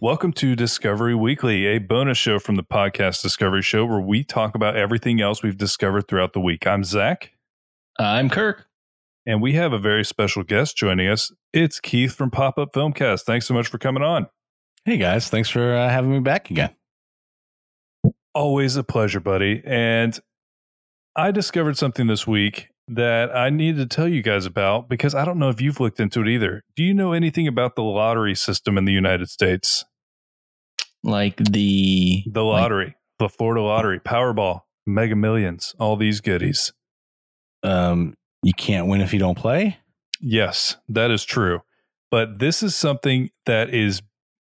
Discovery Weekly. Welcome to Discovery Weekly, a bonus show from the podcast Discovery Show where we talk about everything else we've discovered throughout the week. I'm Zach, I'm Kirk. and we have a very special guest joining us. It's Keith from Pop Up Filmcast. Thanks so much for coming on. Hey guys, thanks for uh, having me back again. Always a pleasure, buddy. And I discovered something this week that I need to tell you guys about because I don't know if you've looked into it either. Do you know anything about the lottery system in the United States? Like the The like- lottery, the Florida lottery, Powerball, Mega Millions, all these goodies. Um, you can't win if you don't play. Yes, that is true. But this is something that is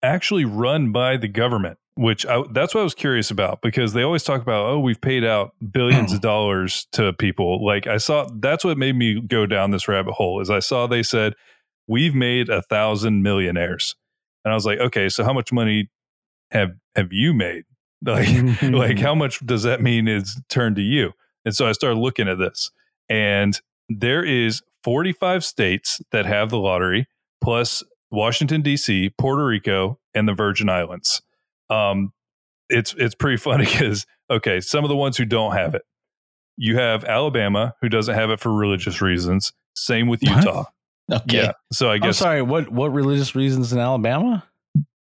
actually run by the government, which I, that's what I was curious about because they always talk about, oh, we've paid out billions of dollars to people. Like I saw, that's what made me go down this rabbit hole. Is I saw they said we've made a thousand millionaires, and I was like, okay, so how much money have have you made? Like, like how much does that mean is turned to you? And so I started looking at this, and there is 45 states that have the lottery, plus Washington D.C., Puerto Rico, and the Virgin Islands. Um, it's it's pretty funny because okay, some of the ones who don't have it, you have Alabama who doesn't have it for religious reasons. Same with What? Utah. okay. Yeah, so I I'm guess sorry. What what religious reasons in Alabama?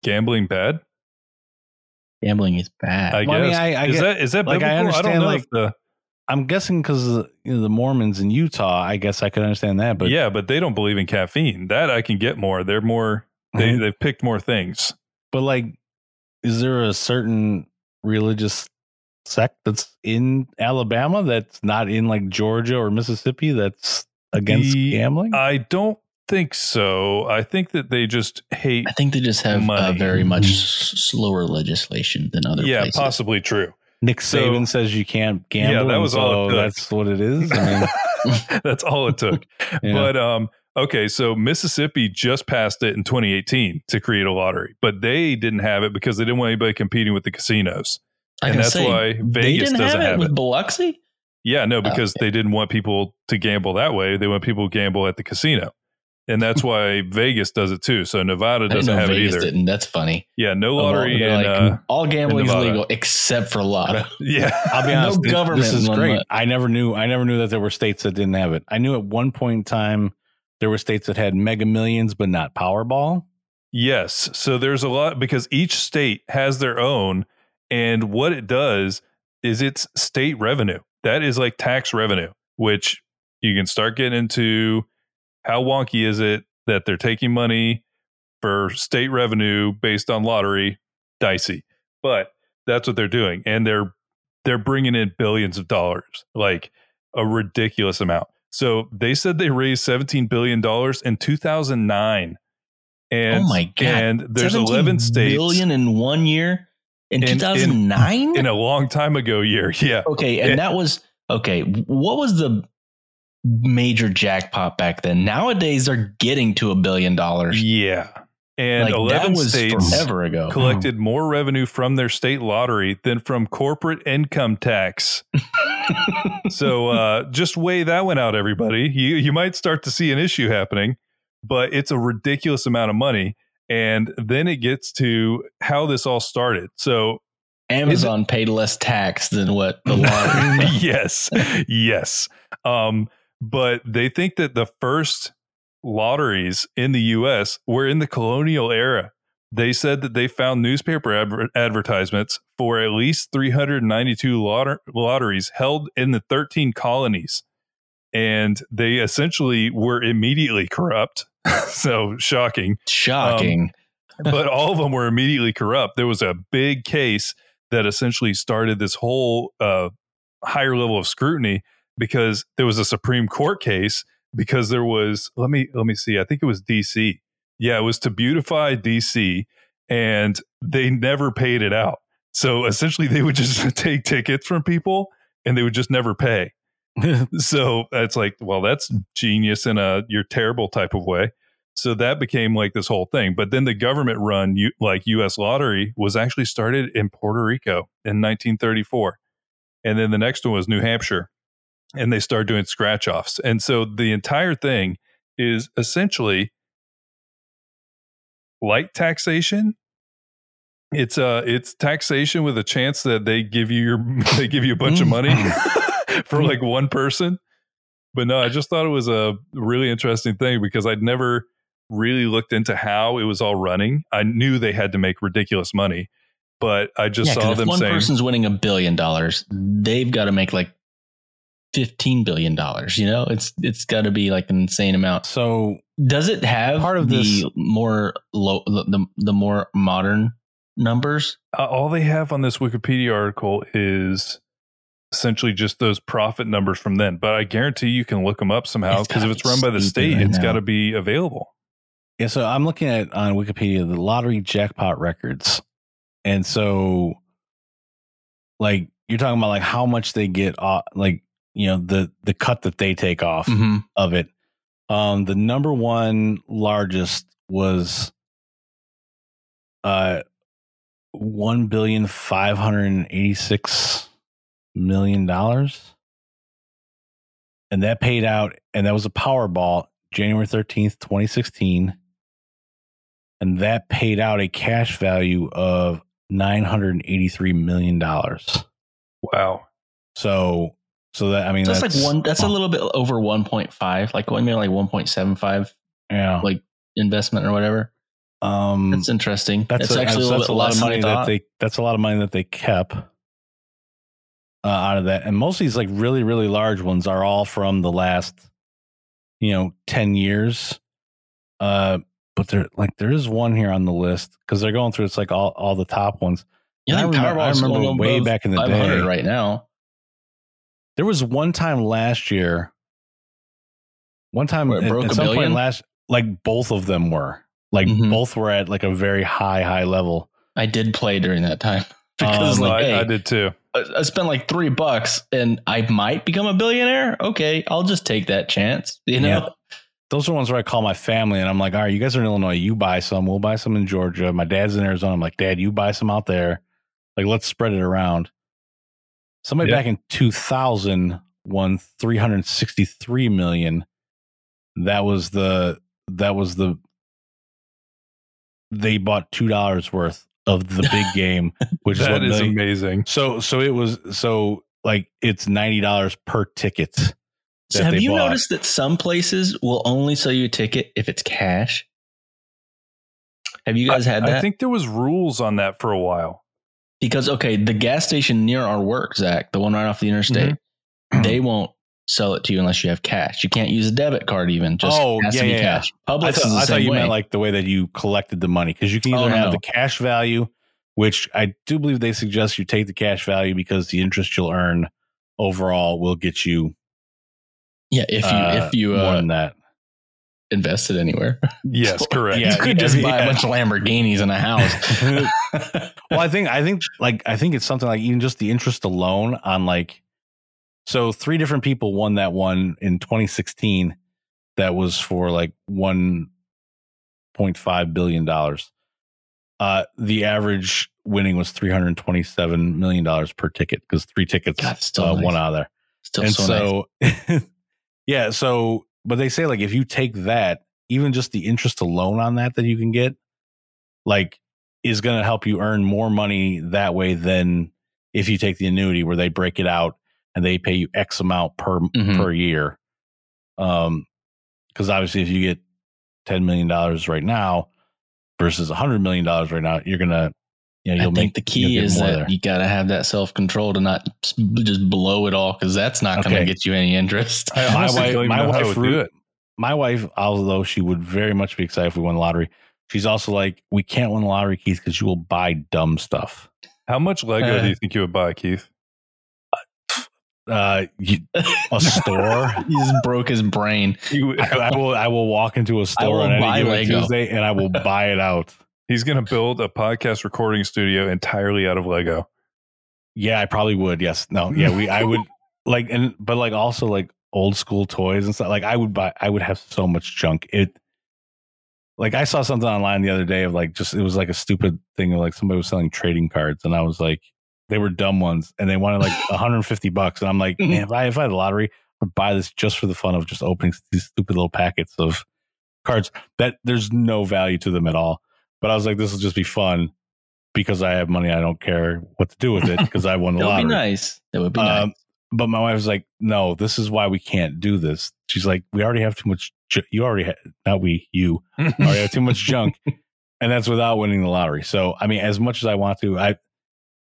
gambling bad. Gambling is bad. I Well, I mean, I- I is get- that is that like, I biblical? understand, don't know like, if the I'm guessing because you know, the Mormons in Utah. I guess I could understand that, but yeah, but they don't believe in caffeine. That I can get more. They're more. They Mhm. they've picked more things. but like, is there a certain religious sect that's in Alabama that's not in like Georgia or Mississippi that's against The- gambling? I don't think so. I think that they just hate. I think they just have uh, Money. very much slower legislation than other Yeah, places. possibly true. Nick so- Saban says you can't gamble. Yeah, that and was all it so took. That's what it is. I mean, That's all it took. yeah. But um, okay, so Mississippi just passed it in 2018 to create a lottery, but they didn't have it because they didn't want anybody competing with the casinos. I and that's say, why they Vegas didn't doesn't have it have with it. Biloxi. Yeah, no, Oh, because they didn't want people to gamble that way. They want people to gamble at the casino. And that's why Vegas does it too. So Nevada doesn't have Vegas it either. didn't. That's funny. Yeah, no lottery They're in like, uh, all gambling is legal except for lotto. yeah. I'll be No honest. this- government This is great. month. I never knew. I never knew that there were states that didn't have it. I knew at one point in time there were states that had Mega Millions, but not Powerball. Yes. So there's a lot because each state has their own. And what it does is it's state revenue. That is like tax revenue, which you can start getting into how wonky is it that they're taking money for state revenue based on lottery? Dicey. But that's what they're doing. And they're they're bringing in billions of dollars, like a ridiculous amount. So they said they raised 17 billion dollars in 2009. And oh my god! and there's 11 states billion in one year in, In- in- 2009. in a long time ago year. Yeah. okay, and it- that was okay. What was the major jackpot back then? Nowadays, they're getting to a billion dollars. Yeah. And like 11 was states forever ago. collected more revenue from their state lottery than from corporate income tax. so uh, just weigh that one out, everybody. You you might start to see an issue happening, but it's a ridiculous amount of money. And then it gets to how this all started. So Amazon paid less tax than what the lottery. yes, yes. Um, but they think that the first lotteries in the U.S. were in the colonial era. They said that they found newspaper adver- advertisements for at least 392 lotter- lotteries held in the 13 colonies. And they essentially were immediately corrupt. so shocking Shocking. but all of them were immediately corrupt. There was a big case that essentially started this whole uh, higher level of scrutiny because there was a Supreme Court case because there was let me let me see I think it was D.C. Yeah, it was to beautify D.C. and they never paid it out. So essentially, they would just take tickets from people and they would just never pay. so it's like, well, that's genius in a you're terrible type of way. So that became like this whole thing. But then the government run, U- like U.S. lottery, was actually started in Puerto Rico in 1934, and then the next one was New Hampshire, and they start doing scratch offs. And so the entire thing is essentially light taxation. It's uh it's taxation with a chance that they give you your they give you a bunch of money for like one person. But no, I just thought it was a really interesting thing because I'd never really looked into how it was all running. I knew they had to make ridiculous money, but I just Yeah, saw if them one saying person's winning a billion dollars, they've got to make like fifteen billion dollars. You know, it's it's got to be like an insane amount. So Does it have Part of the this- more low the the more modern numbers? uh, all they have on this Wikipedia article is essentially just those profit numbers from then. But I guarantee you can look them up somehow because if it's run by the state, right it's now. got to be available. Yeah, so I'm looking at on Wikipedia the lottery jackpot records. And so like you're talking about like how much they get off like you know the the cut that they take off Mm-hmm. of it. Um the number one largest was uh one billion five hundred and eighty six million dollars. And that paid out and that was a Powerball January 13th, 2016 and that paid out a cash value of 983 million dollars. Wow. So so that I mean that's, that's, like one. That's a little bit over one point five, like going maybe like one point seven five yeah. like investment or whatever. Um That's interesting. that's, a, actually a that's, a lot of money that they that's a lot of money that they kept uh, out of that. And most of these like really really large ones are all from the last you know 10 years. Uh but there like there is one here on the list because they're going through it's like all, all the top ones. yeah, I remember- I remember way back in the day. right now. There was one time last year, one time Where it at, broke at a some billion? point last, like both of them were, like Mhm. both were at like a very high, high level. I did play during that time because Um, No, like, I, hey, I did too. I, I spent like three bucks and I might become a billionaire. Okay, I'll just take that chance. You know, Yeah. Those are ones where I call my family and I'm like, all right, you guys are in Illinois, you buy some, we'll buy some in Georgia. My dad's in Arizona. I'm like, Dad, you buy some out there. Like, let's spread it around. Somebody Yeah. back in 2000 won 363 million. That was the, that was the, they bought $2 worth of the big game, which is That what is million- amazing. So so it was so like it's ninety dollars per ticket. So have you bought. noticed that some places will only sell you a ticket if it's cash? Have you guys had that? I think there was rules on that for a while. Because okay, the gas station near our work, Zach, the one right off the interstate, Mm-hmm. they won't sell it to you unless you have cash. You can't use a debit card even. Just Oh, has yeah, to be yeah, cash. I is the I thought you way. meant like the way that you collected the money because you can Oh, either no, have the cash value, which I do believe they suggest you take the cash value because the interest you'll earn overall will get you yeah, if you uh, if you more uh, than that. Invested anywhere. Yes, correct. Yeah, you could just yeah, buy a bunch of Lamborghinis in a house. well, I think I think like I think it's something like even just the interest alone on like so three different people won that one in 2016 that was for like 1.5 billion dollars. Uh the average winning was 327 million dollars per ticket because three tickets God, still uh, nice. won out of there. Still and so, nice. so yeah, so but they say like if you take that, even just the interest alone on that that you can get, like is going to help you earn more money that way than if you take the annuity where they break it out and they pay you X amount per Mhm. per year. Um, because obviously if you get ten million dollars right now versus a hundred million dollars right now, you're gonna you know I you'll think make the key you'll is that there. you got to have that self control to not just blow it all because that's not going to get you any interest. I my honestly wife, my know how I wife, would do root- it. my wife, although she would very much be excited if we won the lottery, she's also like, we can't win the lottery, Keith, because you will buy dumb stuff. How much Lego Uh, do you think you would buy, Keith? Uh, you, a store. he just broke his brain. I, I will. I will walk into a store will on any given Tuesday, and I will buy it out. He's going to build a podcast recording studio entirely out of Lego. Yeah, I probably would. Yes. No. Yeah. We. I would like, and but like also like old school toys and stuff. Like I would buy. I would have so much junk. It. Like I saw something online the other day of like just it was like a stupid thing of like somebody was selling trading cards and I was like they were dumb ones and they wanted like 150 bucks and I'm like man if I if I had the lottery I would buy this just for the fun of just opening these stupid little packets of cards that there's no value to them at all but I was like, this will just be fun because I have money. I don't care what to do with it because I won the That would lottery. be nice. That would be Um, nice. But my wife was like, no, this is why we can't do this. She's like, we already have too much. Ju- you already have, not we, you already have too much junk. And that's without winning the lottery. So, I mean, as much as I want to, I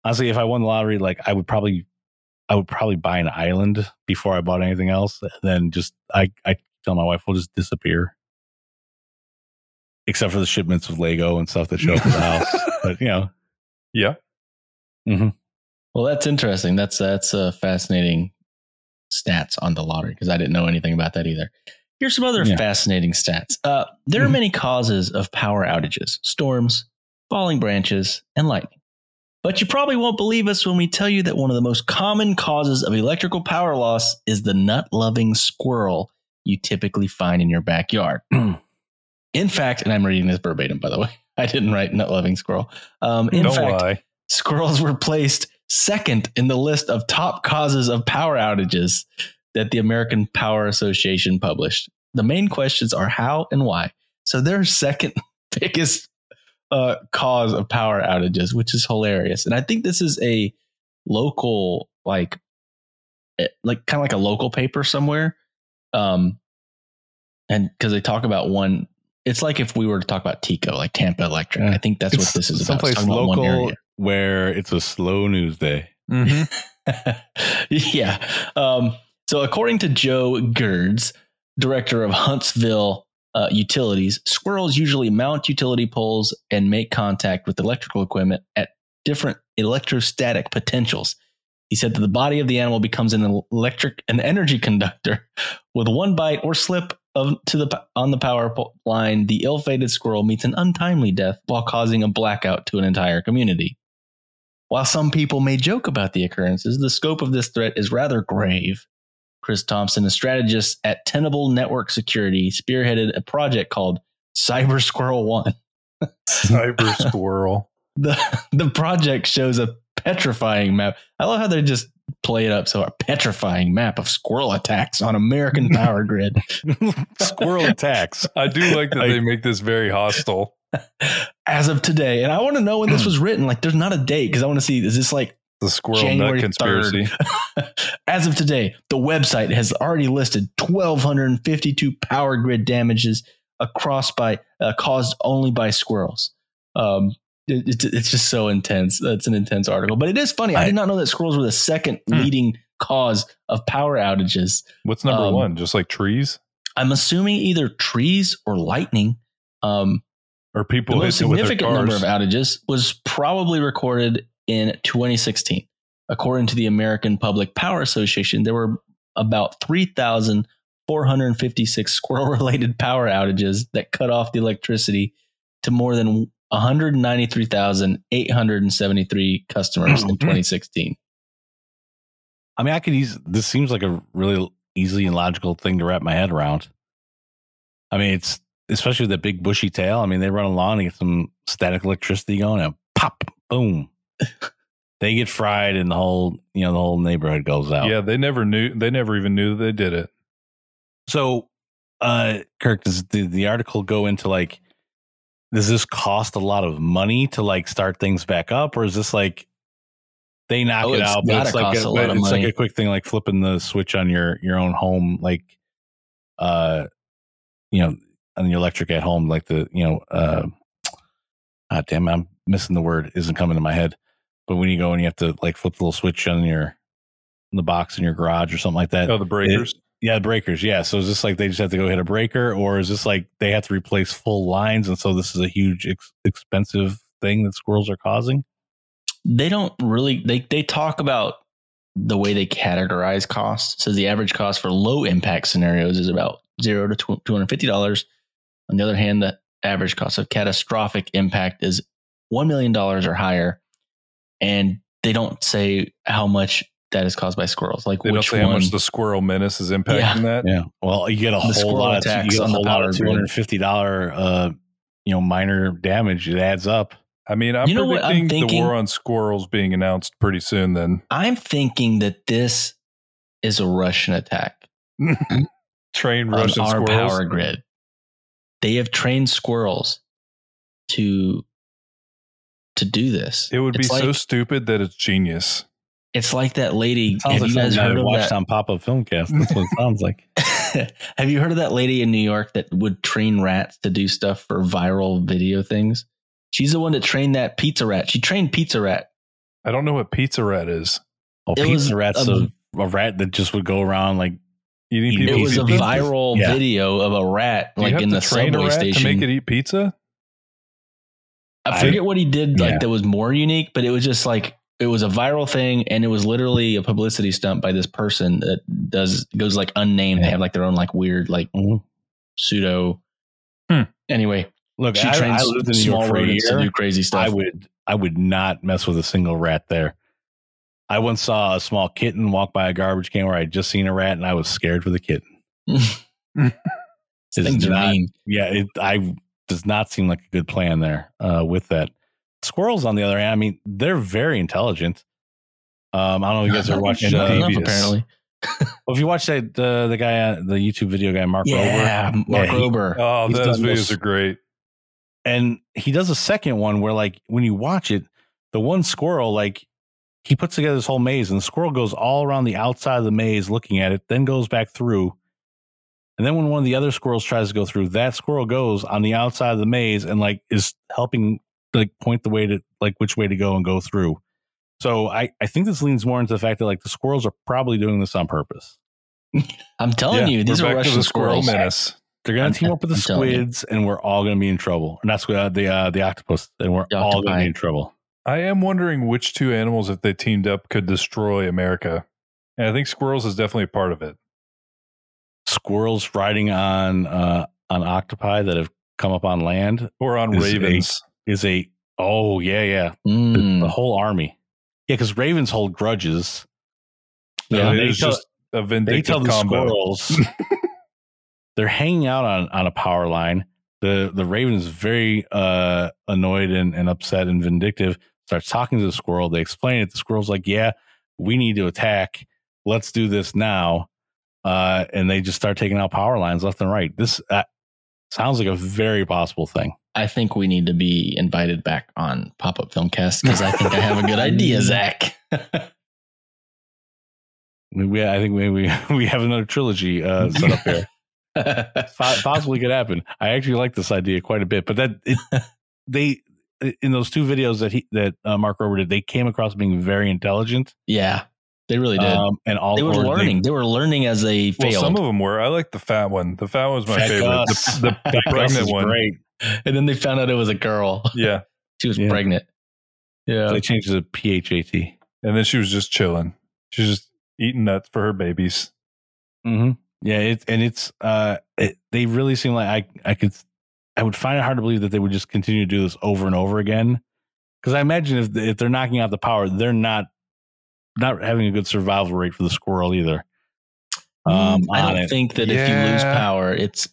honestly, if I won the lottery, like I would probably, I would probably buy an island before I bought anything else. And then just, I, I tell my wife, we'll just disappear. Except for the shipments of Lego and stuff that show up at the house. But, you know, yeah. Well, that's interesting. That's that's uh, fascinating stats on the lottery because I didn't know anything about that either. Here's some other Yeah. fascinating stats. Uh, there are Mhm. many causes of power outages: storms, falling branches, and lightning. But you probably won't believe us when we tell you that one of the most common causes of electrical power loss is the nut-loving squirrel you typically find in your backyard. in fact, and I'm reading this verbatim, by the way. I didn't write nut-loving squirrel. Um, in Don't fact, lie. squirrels were placed second in the list of top causes of power outages that the American Power Association published. The main questions are how and why. So they're second biggest uh, cause of power outages, which is hilarious. And I think this is a local, like, eh, like kind of like a local paper somewhere. Um, and because they talk about one, it's like if we were to talk about TECO, like Tampa Electric. I think that's what this is about. It's Someplace about local area. where it's a slow news day. Mhm. yeah. Um, so, according to Joe Gerds, director of Huntsville uh, Utilities, squirrels usually mount utility poles and make contact with electrical equipment at different electrostatic potentials. He said that the body of the animal becomes an electric, an energy conductor. With one bite or slip of to the on the power line, the ill-fated squirrel meets an untimely death while causing a blackout to an entire community. While some people may joke about the occurrences, the scope of this threat is rather grave. Chris Thompson, a strategist at Tenable Network Security, spearheaded a project called Cyber Squirrel One. Cyber squirrel. The, the project shows a petrifying map. I love how they just play it up. So, a petrifying map of squirrel attacks on American power grid. Squirrel attacks. I do like that they make this very hostile. As of today, and I want to know when this was written. Like, there's not a date because I want to see is this like The squirrel January nut conspiracy. As of today, the website has already listed 1,252 power grid damages across by uh, caused only by squirrels. Um, it, it's, it's just so intense. That's an intense article, but it is funny. I, I- did not know that squirrels were the second Hmm. leading cause of power outages. What's number Um, one? Just like trees I'm assuming either trees or lightning. Um, or the people most with their significant number of outages was probably recorded in 2016. According to the American Public Power Association, there were about 3,456 squirrel related power outages that cut off the electricity to more than 193,873 customers in 2016. I mean, I could use this. Seems like a really easy and logical thing to wrap my head around. I mean, it's especially with that big bushy tail. I mean, they run along and get some static electricity going, and pop, boom, they get fried, and the whole you know the whole neighborhood goes out. Yeah, they never knew. They never even knew that they did it. So, uh, Kirk, does the, the article go into like, does this cost a lot of money to like start things back up, or is this like they knock Oh, it out, but it's like a, a lot of it's like a quick thing, like flipping the switch on your your own home, like, uh, you know, on your electric at home, like the you know, uh, ah, damn, I'm missing the word, isn't coming to my head, but when you go and you have to like flip the little switch on your in the box in your garage or something like that. Oh, the breakers. Yeah, breakers. Yeah. So is this like they just have to go hit a breaker, or is this like they have to replace full lines, and so this is a huge ex- expensive thing that squirrels are causing? They don't really, they, they talk about the way they categorize costs. So the average cost for low impact scenarios is about zero to $250. On the other hand, the average cost of catastrophic impact is $1 million or higher. And they don't say how much that is caused by squirrels. Like They don't which say one. how much the squirrel menace is impacting that. Yeah. Well, you get a whole lot of attacks you get a on the whole lot power of grid. two hundred fifty dollar, uh, you know, minor damage. It adds up. I mean, I'm You know what I'm predicting the war on squirrels being announced pretty soon. Then I'm thinking that this is a Russian attack. train Russian on Russian our squirrels. power grid. They have trained squirrels to to do this. It would It's be so stupid that it's genius. It's like that lady. Sounds Have like you guys something heard of watched that? on Pop Up Filmcast. That's what it sounds like. Have you heard of that lady in New York that would train rats to do stuff for viral video things? She's the one that trained that pizza rat. She trained pizza rat. I don't know what pizza rat is. Oh, It was pizza rat's a- a, a rat that just would go around like Eating It It people's was a pizzas? viral Yeah. video of a rat Do you like have in to the train a subway rat station. to make it eat pizza. I I- forget what he did like yeah. that was more unique, but it was just like it was a viral thing and it was literally a publicity stunt by this person that does goes like unnamed. They have like their own like weird like Mhm. pseudo. Hmm. Anyway, look. she I, trains I lived in small York for a rodents to do crazy stuff. I would I would not mess with a single rat there. I once saw a small kitten walk by a garbage can where I would just seen a rat and I was scared for the kitten. It's not-. Yeah, it I does not seem like a good plan there uh, with that. Squirrels, on the other hand, I mean, they're very intelligent. Um, I don't know if you guys are watching And Uh, enough, apparently. well, if you watch that, uh, the guy, uh, the YouTube video guy, Mark Yeah, Rober, Mark Yeah, he- Rober. Oh, those videos this- are great. and he does a second one where, like, when you watch it, the one squirrel, like, he puts together this whole maze, and the squirrel goes all around the outside of the maze looking at it, then goes back through. And then when one of the other squirrels tries to go through, that squirrel goes on the outside of the maze and like is helping like point the way to like which way to go and go through. So I, I think this leans more into the fact that like the squirrels are probably doing this on purpose. I'm telling Yeah, you, these we're are back to Russian the squirrel squirrels. menace. They're gonna I'm- team up with the I'm squids and we're all gonna be in trouble. And that's uh, the uh, the octopus, and we're The all gonna be in trouble. I am wondering which two animals, if they teamed up, could destroy America. And I think squirrels is definitely a part of it. Squirrels riding on uh, on octopi that have come up on land Or on Is ravens. Is a oh yeah yeah. The, Mm. the whole army. Yeah because ravens hold grudges. So Yeah, it they tell- just a they tell the combo. squirrels they're hanging out on on a power line. The the raven is very uh annoyed and, and upset and vindictive starts talking to the squirrel. They explain it. The squirrel's like yeah we need to attack. Let's do this now. Uh and they just start taking out power lines left and right. This uh, sounds like a very possible thing I think we need to be invited back on Pop Up Filmcast because I think I have a good idea, Zach. we, we i think we we, we have another trilogy uh set up here possibly could happen. I actually like this idea quite a bit, but that it, they in those two videos that he that uh, Mark Rober did, they came across being very intelligent. yeah, they really did. Um, and all they were learning. They, were learning as they Well, failed. some of them were. I like the fat one. The fat one was my Fat favorite. Gus. The, the, the pregnant one. Great. and then they found out it was a girl. Yeah. She was Yeah. pregnant. Yeah. They changed it to PHAT. And then she was just chilling. She's just eating nuts for her babies. Mm-hmm. Yeah, it's and it's uh, it, they really seem like I I could I would find it hard to believe that they would just continue to do this over and over again. Because I imagine if if they're knocking out the power, they're not not having a good survival rate for the squirrel either. Um, Mm, I don't it. think that if you lose power, it's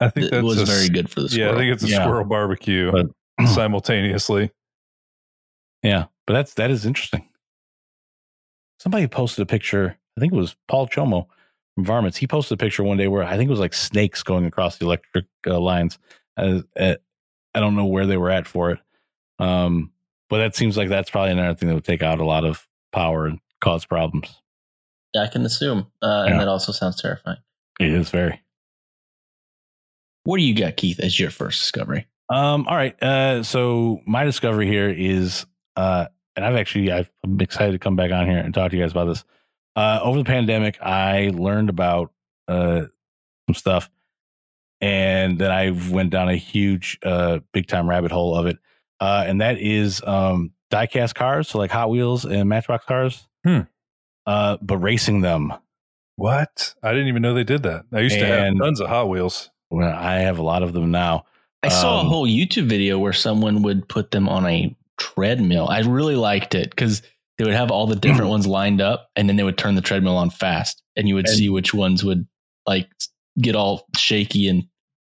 I think that was a, very good for the squirrel. Yeah. I think it's a Yeah. squirrel barbecue But- simultaneously. Yeah, but that's that is interesting. Somebody posted a picture. I think it was Paul Chomo from Varmints. He posted a picture one day where I think it was like snakes going across the electric uh, lines. Uh, uh, I don't know where they were at for it, um, but that seems like that's probably another thing that would take out a lot of power and cause problems. Yeah, I can assume. Uh, Yeah. And that also sounds terrifying. It is very. What do you got, Keith, as your first discovery? Um, all right. Uh, so my discovery here is, uh, and I've actually, I've, I'm excited to come back on here and talk to you guys about this. Uh, over the pandemic, I learned about uh, some stuff, and then I went down a huge, uh, big time rabbit hole of it. Uh, and that is um, diecast cars, so like Hot Wheels and Matchbox cars. Hmm. Uh, but racing them. What? I didn't even know they did that. I used to have tons of Hot Wheels. Well, I have a lot of them now. I saw Um, a whole YouTube video where someone would put them on a treadmill. I really liked it because they would have all the different ones lined up and then they would turn the treadmill on fast and you would And- see which ones would like get all shaky and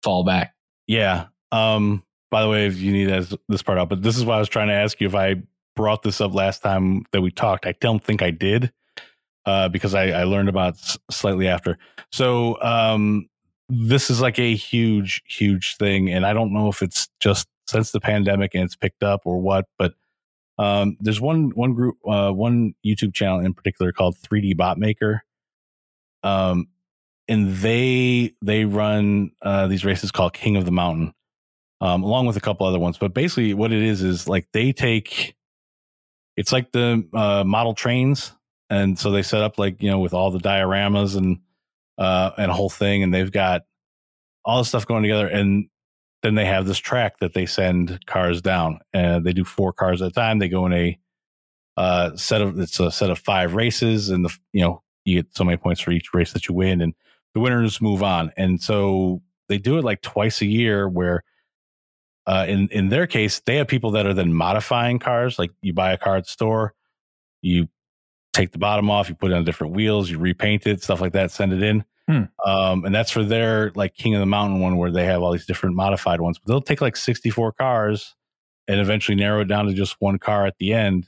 fall back. Yeah. Um, by the way, if you need this, this part out, but this is why I was trying to ask you if I brought this up last time that we talked. I don't think I did, uh, because I, I learned about it slightly after. So, um, this is like a huge, huge thing, and I don't know if it's just since the pandemic and it's picked up or what, but um, there's one one group, uh, one YouTube channel in particular called 3D Bot Maker, um, and they they run uh, these races called King of the Mountain, um, along with a couple other ones. But basically, what it is is like they take, it's like the uh, model trains, and so they set up like you know with all the dioramas and uh, and a whole thing, and they've got all the stuff going together, and then they have this track that they send cars down, and they do four cars at a time. They go in a uh, set of it's a set of five races, and the you know you get so many points for each race that you win, and the winners move on. And so they do it like twice a year, where uh, in in their case, they have people that are then modifying cars. Like you buy a car at the store, you take the bottom off, you put it on different wheels, you repaint it, stuff like that, send it in. Hmm. Um, and that's for their like King of the Mountain one where they have all these different modified ones. But they'll take like 64 cars and eventually narrow it down to just one car at the end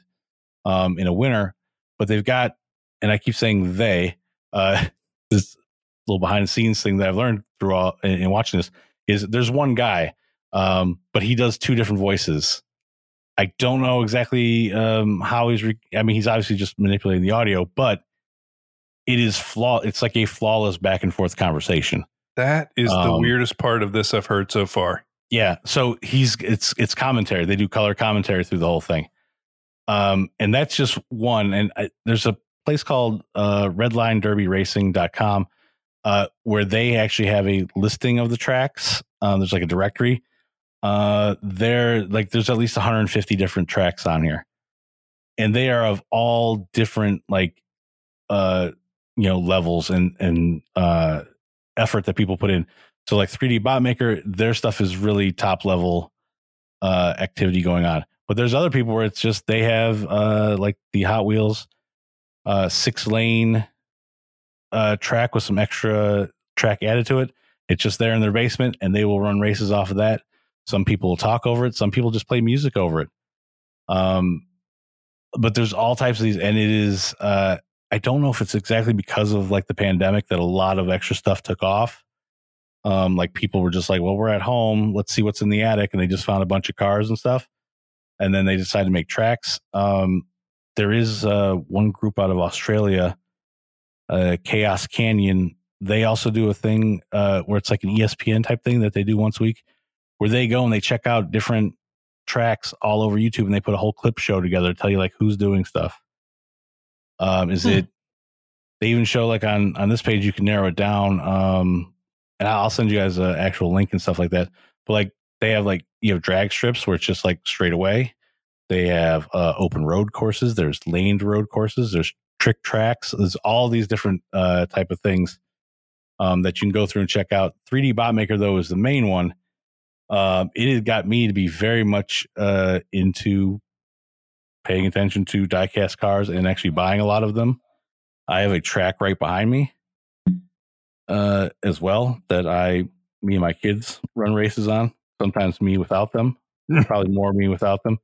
um, in a winner. But they've got, and I keep saying they, uh, this little behind the scenes thing that I've learned through all in, in watching this is there's one guy, um, but he does two different voices. I don't know exactly um, how he's. Re- I mean, he's obviously just manipulating the audio, but it is flaw. It's like a flawless back and forth conversation. That is the Um, weirdest part of this I've heard so far. Yeah. So he's it's it's commentary. They do color commentary through the whole thing. Um, and that's just one. And I, there's a place called uh, redlinederbyracing.com uh, where they actually have a listing of the tracks. Um, there's like a directory. Uh, there, like, there's at least 150 different tracks on here, and they are of all different, like, uh, you know, levels and and uh, effort that people put in. So, like 3D Bot Maker, their stuff is really top level uh, activity going on. But there's other people where it's just they have uh, like the Hot Wheels uh, six lane uh, track with some extra track added to it. It's just there in their basement, and they will run races off of that. Some people will talk over it. Some people just play music over it. Um, but there's all types of these, and it is. Uh, I don't know if it's exactly because of like the pandemic that a lot of extra stuff took off. Um, like people were just like, well, we're at home. Let's see what's in the attic, and they just found a bunch of cars and stuff. And then they decided to make tracks. Um, there is uh, one group out of Australia, uh, Chaos Canyon. They also do a thing uh, where it's like an ESPN type thing that they do once a week, where they go and they check out different tracks all over YouTube and they put a whole clip show together to tell you like who's doing stuff. Um, is Hmm. it? They even show like on on this page you can narrow it down. Um, and I'll send you guys an actual link and stuff like that. But like they have like you have drag strips where it's just like straight away. They have uh, open road courses. There's laned road courses. There's trick tracks. There's all these different uh, type of things um, that you can go through and check out. 3D Bot Maker though is the main one. Um, it has got me to be very much uh, into paying attention to diecast cars and actually buying a lot of them. I have a track right behind me uh, as well that I, me and my kids run races on. Sometimes me without them, probably more me without them.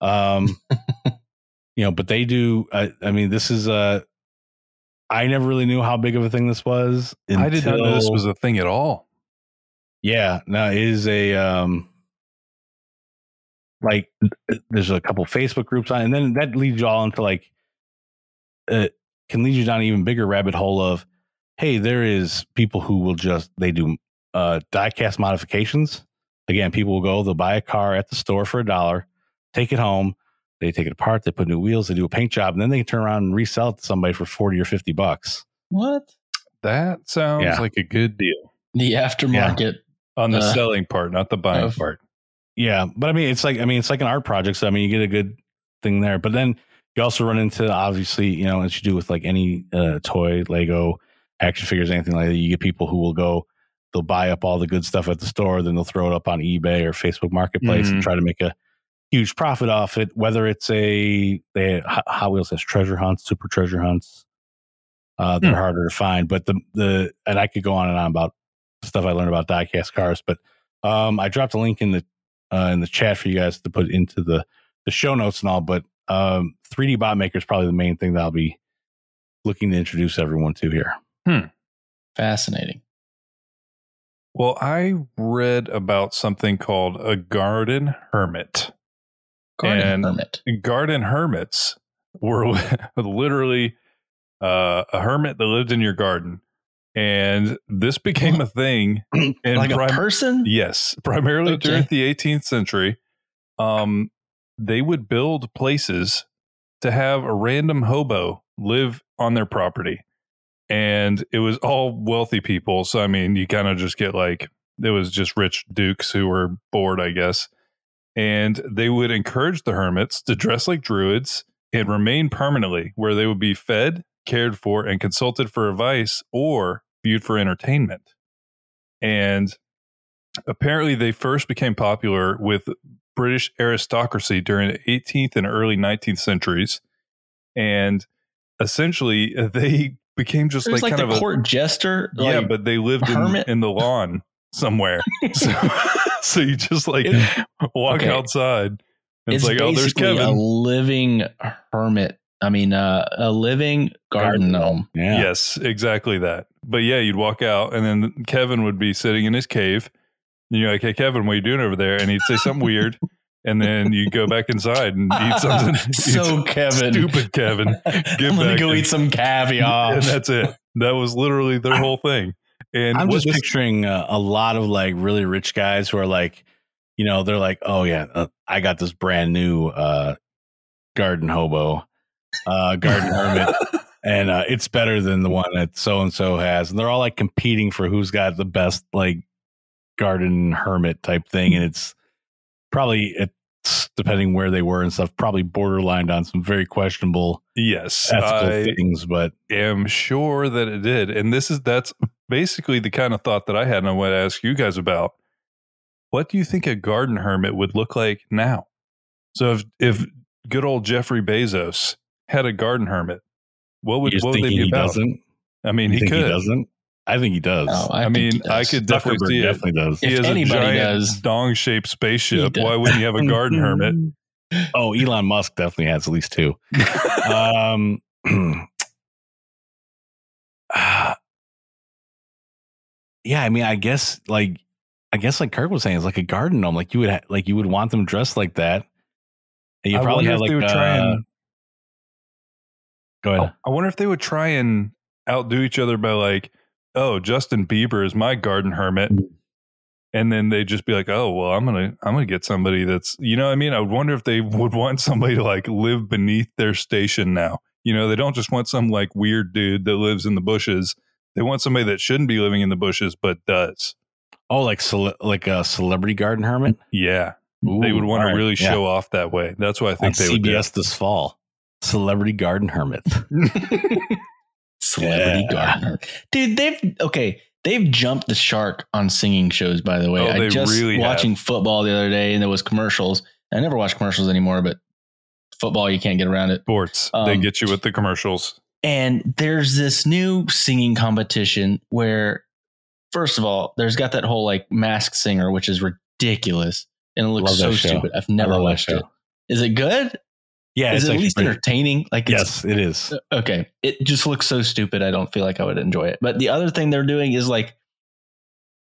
Um, you know, but they do. I, I mean, this is uh I never really knew how big of a thing this was. I did not know this was a thing at all. Yeah, no, it is a um like there's a couple Facebook groups on, and then that leads you all into like uh, can lead you down an even bigger rabbit hole of hey, there is people who will just they do uh diecast modifications. Again, people will go, they'll buy a car at the store for a dollar, take it home, they take it apart, they put new wheels, they do a paint job, and then they can turn around and resell it to somebody for 40 or 50 bucks. What? That sounds Yeah. like a good deal The aftermarket. On the Uh, selling part, not the buying of- part. Yeah, but I mean, it's like I mean, it's like an art project. So I mean, you get a good thing there, but then you also run into obviously, you know, as you do with like any uh, toy, Lego, action figures, anything like that. You get people who will go, they'll buy up all the good stuff at the store, then they'll throw it up on eBay or Facebook Marketplace and Mhm. try to make a huge profit off it. Whether it's a they Hot Hot Wheels has treasure hunts, super treasure hunts. Uh, they're Hmm. harder to find, but the the and I could go on and on about stuff I learned about diecast cars, but um, I dropped a link in the uh, in the chat for you guys to put into the the show notes and all. But um, 3D Bot Maker is probably the main thing that I'll be looking to introduce everyone to here. Hmm. Fascinating. Well, I read about something called a garden hermit. Garden And- hermit. Garden hermits were literally uh, a hermit that lived in your garden. And this became a thing in Like a person? Yes, primarily Okay. during the 18th century. Um, they would build places to have a random hobo live on their property. And it was all wealthy people. So, I mean, you kind of just get like, it was just rich dukes who were bored, I guess. And they would encourage the hermits to dress like druids and remain permanently where they would be fed, cared for, and consulted for advice or viewed for entertainment. And apparently, they first became popular with British aristocracy during the 18th and early 19th centuries. And essentially, they became just like, like, kind the of a court jester. yeah, like, but they lived in, in the lawn somewhere. so, so you just like It- walk okay. outside. And it's it's like, oh, there's basically a living hermit. I mean, uh, a living garden Garden gnome. Yeah. Yes, exactly that. But yeah, you'd walk out, and then Kevin would be sitting in his cave. And you're like, "Hey, Kevin, what are you doing over there?" And he'd say something weird, and then you go back inside and eat something. so some- Kevin, stupid Kevin. Get I'm gonna back go in. eat some caviar. and that's it. That was literally their whole thing. And I'm just picturing uh, a lot of like really rich guys who are like, you know, they're like, oh yeah, uh, I got this brand new uh, garden hobo, uh, garden hermit, and uh, it's better than the one that so and so has, and they're all like competing for who's got the best like garden hermit type thing, and it's probably it's depending where they were and stuff, probably borderline on some very questionable yes, ethical I, things, but am sure that it did. And this is that's basically the kind of thought that I had and I want to ask you guys about. What do you think a garden hermit would look like now? So if if good old Jeffrey Bezos had a garden hermit, what would what would they be he about? doesn't. I mean, You he think could. he doesn't. I think he does. Oh, I, think mean, he I could definitely Zuckerberg see it. definitely does. He If has a anybody giant does- dong-shaped spaceship. Why wouldn't you have a garden hermit? Oh, Elon Musk definitely has at least two. um, uh, yeah, I mean, I guess like I guess like Kirk was saying, it's like a garden gnome. Like you would ha- like you would want them dressed like that. And you I probably have like they would try uh, and go ahead. I wonder if they would try and outdo each other by like, oh, Justin Bieber is my garden hermit. Mm. And then they'd just be like, oh, well, I'm gonna I'm gonna get somebody that's you know what I mean? I would wonder if they would want somebody to like live beneath their station now. You know, they don't just want some like weird dude that lives in the bushes. They want somebody that shouldn't be living in the bushes but does. Oh, like cele- like a celebrity garden hermit. Yeah. they would Ooh, want to right, really yeah. show off that way. That's why I think on they would do. CBS this fall. Celebrity garden hermit. Celebrity Yeah. gardener. Dude, they've okay. They've jumped the shark on singing shows, by the way. Oh, I just really have. watching football the other day and there was commercials. I never watch commercials anymore, but football you can't get around it. Sports. they Um, get you with the commercials. And there's this new singing competition where first of all, there's got that whole like mask singer, which is ridiculous. And it looks Love so stupid. I've never watched it. Is it good? Yeah, is it's it at least pretty- entertaining? Like it's Yes, it is. okay it just looks so stupid i don't feel like i would enjoy it but the other thing they're doing is like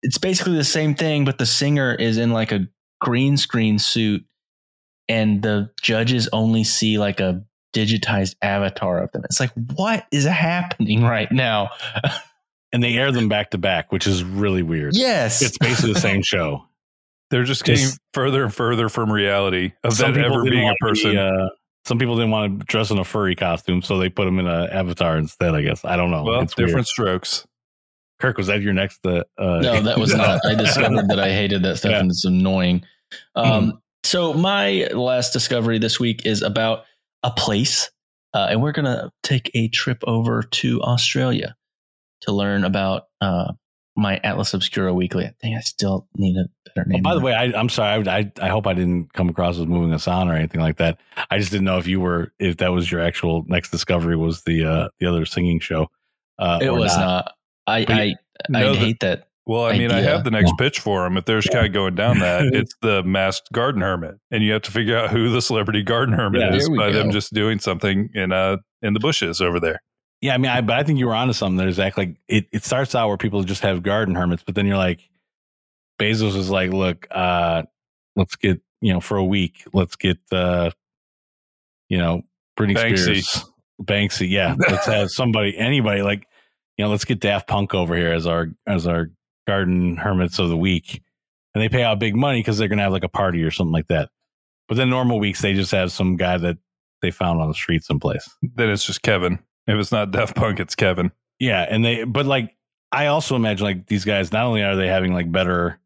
it's basically the same thing but the singer is in like a green screen suit and the judges only see like a digitized avatar of them it's like what is happening right now And they air them back to back, which is really weird. yes It's basically the same show. They're just getting Just- further and further from reality of that ever didn't being a person. be, uh, some people didn't want to dress in a furry costume, so they put them in an avatar instead. I guess I don't know. well, it's different Weird. strokes. Kirk, was that your next? Uh, uh, no that was not i discovered that i hated that stuff Yeah. and it's annoying um, so my last discovery this week is about a place uh, and we're going to take a trip over to australia to learn about uh, my atlas obscura weekly i think i still need a better Oh, name by the than way, I, I'm sorry. I, I I hope I didn't come across as moving us on or anything like that. I just didn't know if you were if that was your actual next discovery was the uh, the other singing show. Uh, it was not, i But i, No, I the- hate that Well, I mean, I have the next pitch for them. If there's kind of going down that, it's the masked garden hermit, and you have to figure out who the celebrity garden hermit Yeah, is there we by them just doing something in uh in the bushes over there. Yeah, I mean, I, but I think you were onto something there, Zach. Like it, it starts out where people just have garden hermits, but then you're like, Bezos is like, look, uh, let's get you know for a week, let's get uh, you know Britney Banksy. Spears, Banksy, yeah, let's have somebody, anybody like you know, let's get Daft Punk over here as our as our garden hermits of the week, and they pay out big money because they're gonna have like a party or something like that. But then normal weeks they just have some guy that they found on the street someplace. Then it's just Kevin. If it's not Daft Punk, it's Kevin. Yeah, and they but like I also imagine like these guys not only are they having like better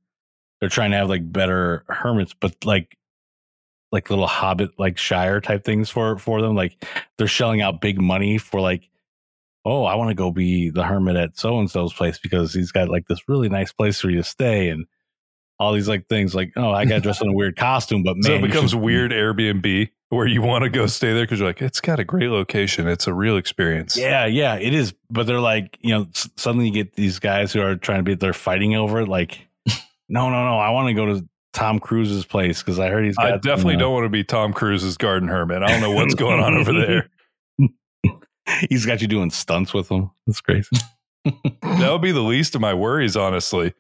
they're trying to have like better hermits, but like like little hobbit like shire type things for for them. Like they're shelling out big money for like, oh, I want to go be the hermit at so and so's place because he's got like this really nice place for you to stay and all these like things like, oh, I got dressed in a weird costume, but man, so it becomes should- weird Airbnb where you want to go stay there because you're like, it's got a great location. It's a real experience. Yeah, yeah, it is. But they're like, you know, s- suddenly you get these guys who are trying to be, they're fighting over it. Like, no, no, no, I want to go to Tom Cruise's place because I heard he's got. I definitely don't want to be Tom Cruise's garden hermit. I don't know what's going on over there. He's got you doing stunts with him. That's crazy. That would be the least of my worries, honestly.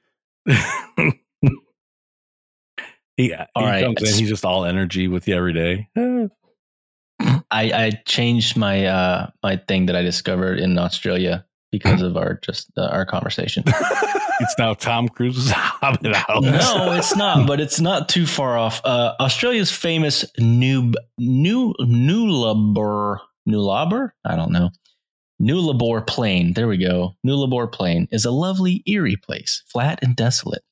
He, All he right. comes in, he's just all energy with you every day. I, I changed my uh my thing that I discovered in Australia because of our just uh, our conversation. It's now Tom Cruise's Hobbit house. no, it's not, but it's not too far off. Uh, Australia's famous New New Nullarbor Nullarbor, I don't know. Nullarbor Plain, there we go. Nullarbor Plain is a lovely, eerie place, flat and desolate.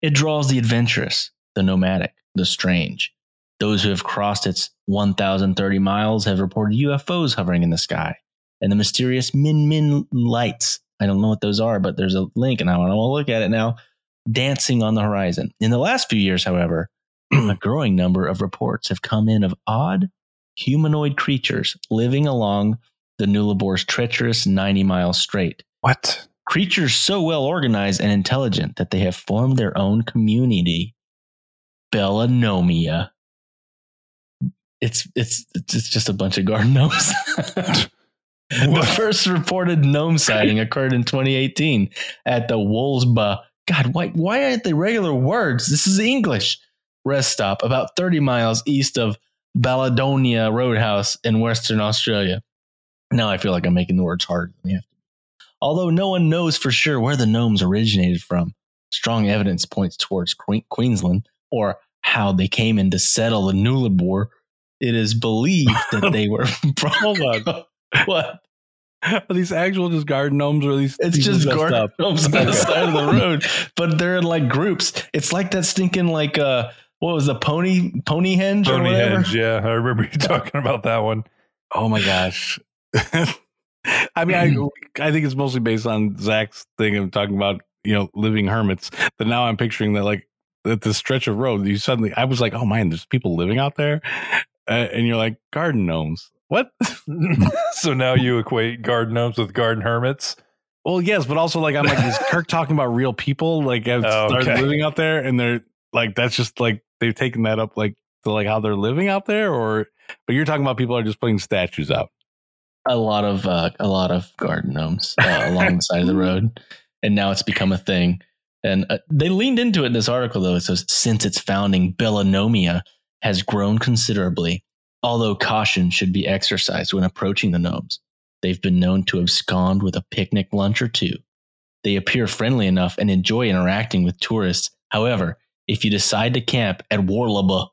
It draws the adventurous, the nomadic, the strange. Those who have crossed its 1,030 miles have reported UFOs hovering in the sky and the mysterious Min Min lights. I don't know what those are, but there's a link and I want to look at it now dancing on the horizon. In the last few years, however, a growing number of reports have come in of odd humanoid creatures living along the Nullarbor's treacherous 90 mile strait. What? Creatures so well organized and intelligent that they have formed their own community, BallaGnomeia. It's it's it's just a bunch of garden gnomes. the first reported gnome sighting occurred in 2018 at the Wolsba. God, why why aren't they regular words? This is English. Rest stop about 30 miles east of Balladonia Roadhouse in Western Australia. Now I feel like I'm making the words harder than they have to. Although no one knows for sure where the gnomes originated from, strong evidence points towards Queensland or how they came in to settle the Nullarbor. It is believed that they were. Hold on. what? Are these actual just garden gnomes or these? It's just garden up? gnomes on the side of the road, but they're in like groups. It's like that stinking like uh, what was the pony pony henge whatever? Hedge. Yeah, I remember you talking about that one. Oh my gosh. I mean, I, I think it's mostly based on Zach's thing of talking about, you know, living hermits. But now I'm picturing that, like, at the stretch of road, you suddenly, I was like, oh man, there's people living out there. Uh, and you're like, garden gnomes. What? so now you equate garden gnomes with garden hermits. well, yes, but also, like, I'm like, is Kirk talking about real people? Like, have Oh, started okay. living out there and they're like, that's just like, they've taken that up, like, to like how they're living out there? Or, but you're talking about people are just putting statues out. a lot of uh, a lot of garden gnomes uh, along the side of the road, and now it's become a thing. And uh, they leaned into it in this article, though. It says since its founding, BallaGnomeia has grown considerably, although caution should be exercised when approaching the gnomes. They've been known to abscond with a picnic lunch or two. They appear friendly enough and enjoy interacting with tourists. However, if you decide to camp at Warlaba,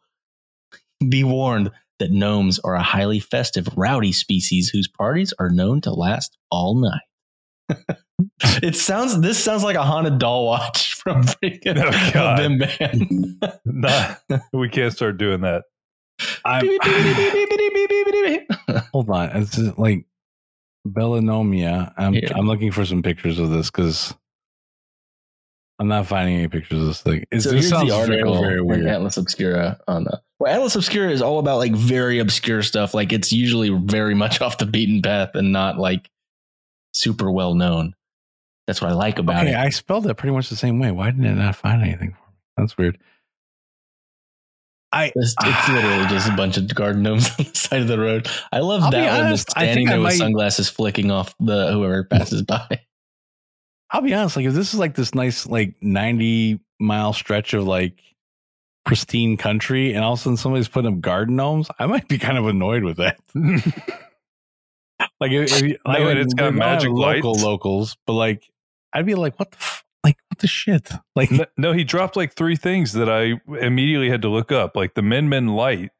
be warned that gnomes are a highly festive, rowdy species whose parties are known to last all night. it sounds. This sounds like a haunted doll watch from freaking Oh, God. Bim Bam. Nah, we can't start doing that. Hold on. It's just like BallaGnomeia. I'm Yeah. I'm looking for some pictures of this because I'm not finding any pictures of this thing. It's, so it here's sounds the article very, very weird. Atlas Obscura on the. Well, Atlas Obscura is all about like very obscure stuff. Like it's usually very much off the beaten path and not like super well known. That's what I like about Okay, it. I spelled it pretty much the same way. Why didn't it not find anything for me? That's weird. I It's, it's literally just a bunch of garden gnomes on the side of the road. I love I'll that one honest, just I standing think I there with might- sunglasses flicking off the whoever passes by. I'll be honest. Like if this is like this nice like 90 mile stretch of like pristine country, and all of a sudden somebody's putting up garden gnomes, I might be kind of annoyed with that. Like, if, if you, No, like, it's got they're magic local lights. locals, but like, I'd be like, what the, f- like, what the shit? Like, No, no, he dropped like three things that I immediately had to look up. Like the Min Min light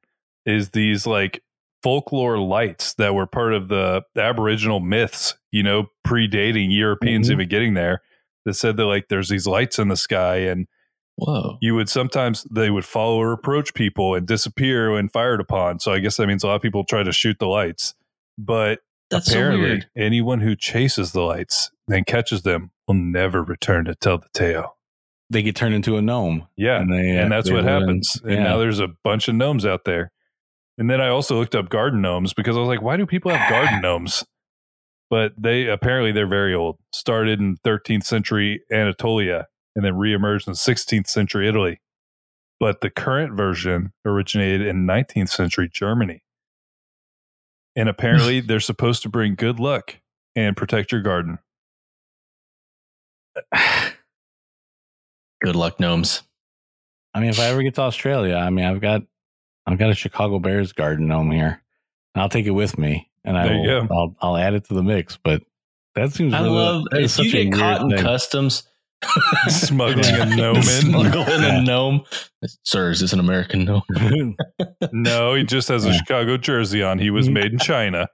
is these like folklore lights that were part of the Aboriginal myths, you know, predating Europeans Mhm. even getting there. That said that like there's these lights in the sky, and Whoa. you would sometimes they would follow or approach people and disappear when fired upon. So I guess that means a lot of people try to shoot the lights, but That's so apparently weird. anyone who chases the lights and catches them will never return to tell the tale. they get turned into a gnome. Yeah, And they, uh, and that's they what in- happens. And yeah. now there's a bunch of gnomes out there. And then I also looked up garden gnomes because I was like, why do people have garden gnomes? But they apparently they're very old. Started in 13th century Anatolia and then reemerged in 16th century Italy. But the current version originated in 19th century Germany. And apparently they're supposed to bring good luck and protect your garden. Good luck, gnomes. I mean, if I ever get to Australia, I mean, I've got, I've got a Chicago Bears garden gnome here, and I'll take it with me, and I will. I'll, I'll add it to the mix. But that seems, I really, love if you such a get caught in thing. customs. Smuggling a gnome in. Smuggling Yeah. a gnome. Sir, is this an American gnome? No, he just has a Yeah. Chicago jersey on. He was made in China.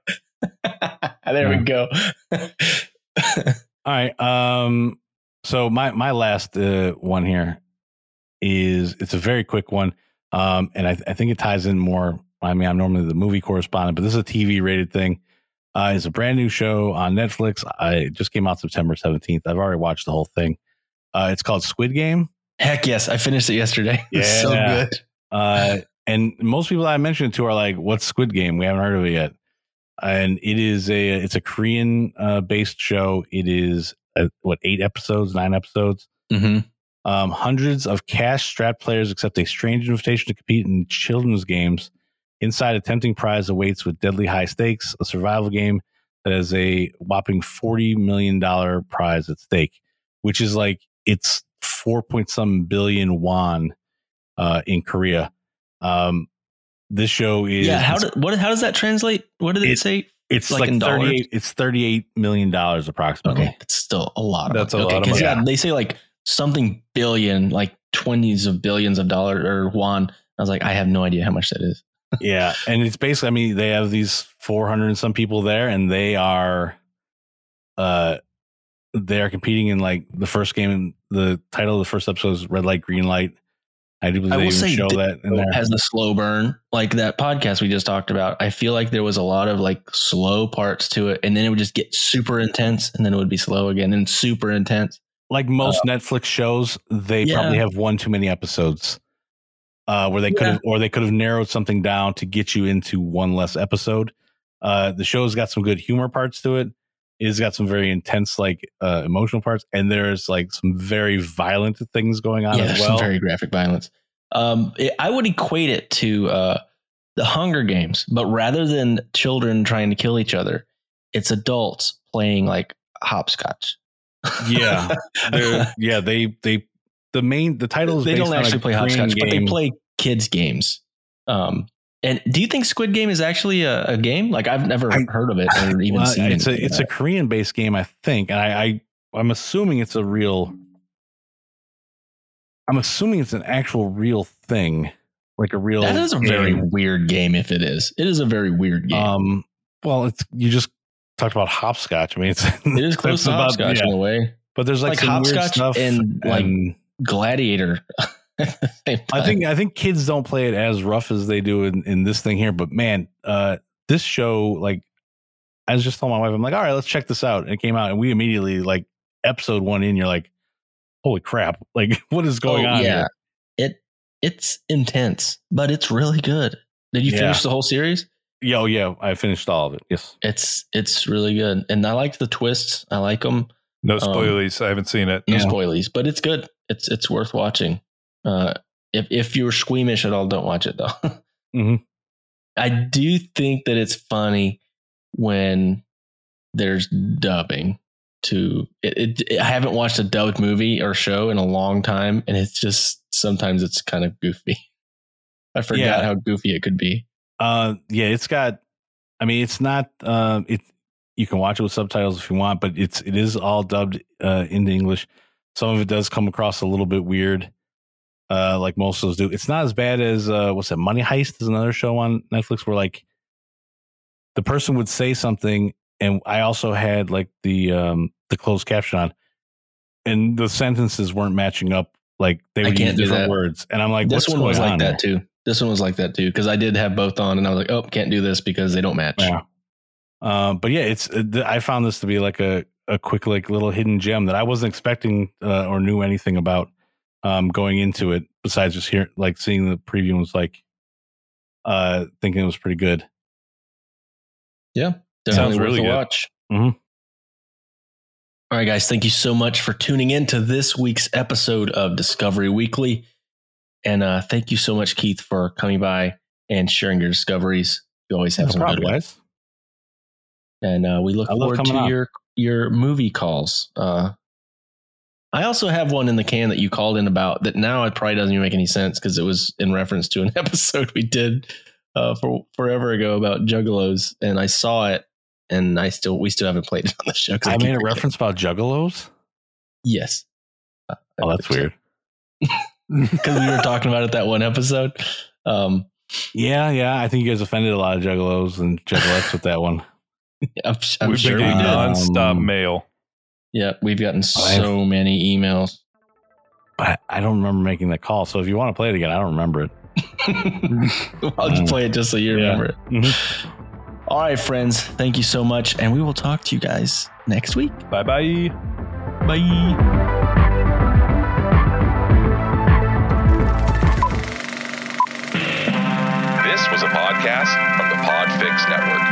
there we go. All right. Um. So my my last uh, one here is it's a very quick one. Um. And I I think it ties in more. I mean, I'm normally the movie correspondent, but this is a TV rated thing. Uh, it's a brand new show on Netflix. I it just came out September 17th. I've already watched the whole thing. Uh, it's called Squid Game. Heck yes, I finished it yesterday. It's so Yeah. good. Uh, and most people I mentioned it to are like, "What's Squid Game? We haven't heard of it yet." And it is a it's a Korean uh, based show. It is uh, what eight episodes, nine episodes. hmm Um, hundreds of cash-strapped players accept a strange invitation to compete in children's games. Inside, a tempting prize awaits with deadly high stakes. A survival game that has a whopping forty million dollar prize at stake, which is like it's four point some billion won uh, in Korea. Um, this show is Yeah. How do, what? How does that translate? What did it, It- say? It's like like, thirty eight. It's thirty eight million dollars approximately. Okay, it's still a lot. Of That's money. a okay, lot of 'cause, money. Yeah, they say like something billion, like twenties of billions of dollars or won. I was like, I have no idea how much that is. yeah and it's basically i mean they have these 400 and some people there and they are uh they are competing in like the first game the title of the first episode is red light green light i do believe I they will say show th- that in there Has the slow burn like that podcast we just talked about? I feel like there was a lot of like slow parts to it, and then it would just get super intense, and then it would be slow again, and super intense. like most netflix shows they Uh, Yeah. probably have one too many episodes uh where they could have or they could have narrowed something down to get you into one less episode uh the show's got some good humor parts to it it's got some very intense like uh emotional parts and there's like some very violent things going on yeah, as well some very graphic violence. Um, it, I would equate it to uh, the Hunger Games, but rather than children trying to kill each other, it's adults playing like hopscotch. Yeah, yeah. They they the main the title is they don't on actually play hopscotch, but they play kids games. Um, and do you think Squid Game is actually a, a game? Like I've never I- heard of it or even Well, seen it's a it's a Korean based game, I think, and I, I I'm assuming it's a real. I'm assuming it's an actual real thing, like a real. that is a very weird game. If it is, it is a very weird game. Um. Well, it's you just talked about hopscotch. I mean, it's it is close to about- hopscotch yeah. in a way. but there's like, like some weird hopscotch stuff and, like, Gladiator. at the same I think I think kids don't play it as rough as they do in, in this thing here. But man, uh, this show, like, I was just telling my wife, I'm like, all right, let's check this out. And it came out, and we immediately like episode one in. You're like, holy crap! Like, what is going Oh, on? Yeah, here? it it's intense, but it's really good. Did you Yeah. finish the whole series? Yeah, oh, yeah. I finished all of it. Yes. It's it's really good, and I like the twists. I like them. No spoilies. I haven't seen it. No Yeah. spoilies, but it's good. It's it's worth watching. Uh, if if you're squeamish at all, don't watch it though. Mhm. I do think that it's funny when there's dubbing to it, it, I haven't watched a dubbed movie or show in a long time, and it's just sometimes it's kind of goofy. I forgot Yeah. how goofy it could be. Uh, yeah, it's got. I mean, it's not. Uh, it you can watch it with subtitles if you want, but it's it is all dubbed uh, into English. Some of it does come across a little bit weird, uh, like most of those do. It's not as bad as uh, what's that? Money Heist is another show on Netflix where like the person would say something, and I also had like the um the closed caption on, and the sentences weren't matching up. Like they would use different words, and I'm like, this one was like on that here? too. This one was like that too because I did have both on, and I was like, oh, can't do this because they don't match. Yeah. Um, but yeah, it's uh, I found this to be like a a quick like little hidden gem that I wasn't expecting uh, or knew anything about um, going into it. Besides just here, like seeing the preview and was like uh, thinking it was pretty good. Yeah. Definitely Sounds worth really a good. watch. Mhm. All right, guys, thank you so much for tuning in to this week's episode of Discovery Weekly. And uh, thank you so much, Keith, for coming by and sharing your discoveries. You always have No some problem, good ones. guys. And uh, we look I forward to your your movie calls. Uh, I also have one in the can that you called in about that now it probably doesn't even make any sense because it was in reference to an episode we did uh, for forever ago about juggalos, and I saw it, and I still we still haven't played it on the show. I keep made a forgetting. reference about juggalos. Yes. Oh, that's weird. Because we were talking about it that one episode. Um, Yeah, yeah. I think you guys offended a lot of juggalos and juggalettes with that one. I'm, I'm We've sure been we getting did. nonstop Um, mail. Yeah, we've gotten so many emails. But I don't remember making that call. So if you want to play it again, I don't remember it. I'll just play it just so you Yeah. remember it. Mhm. All right, friends. Thank you so much. And we will talk to you guys next week. Bye bye. Bye. This was a podcast from the Podfix Network.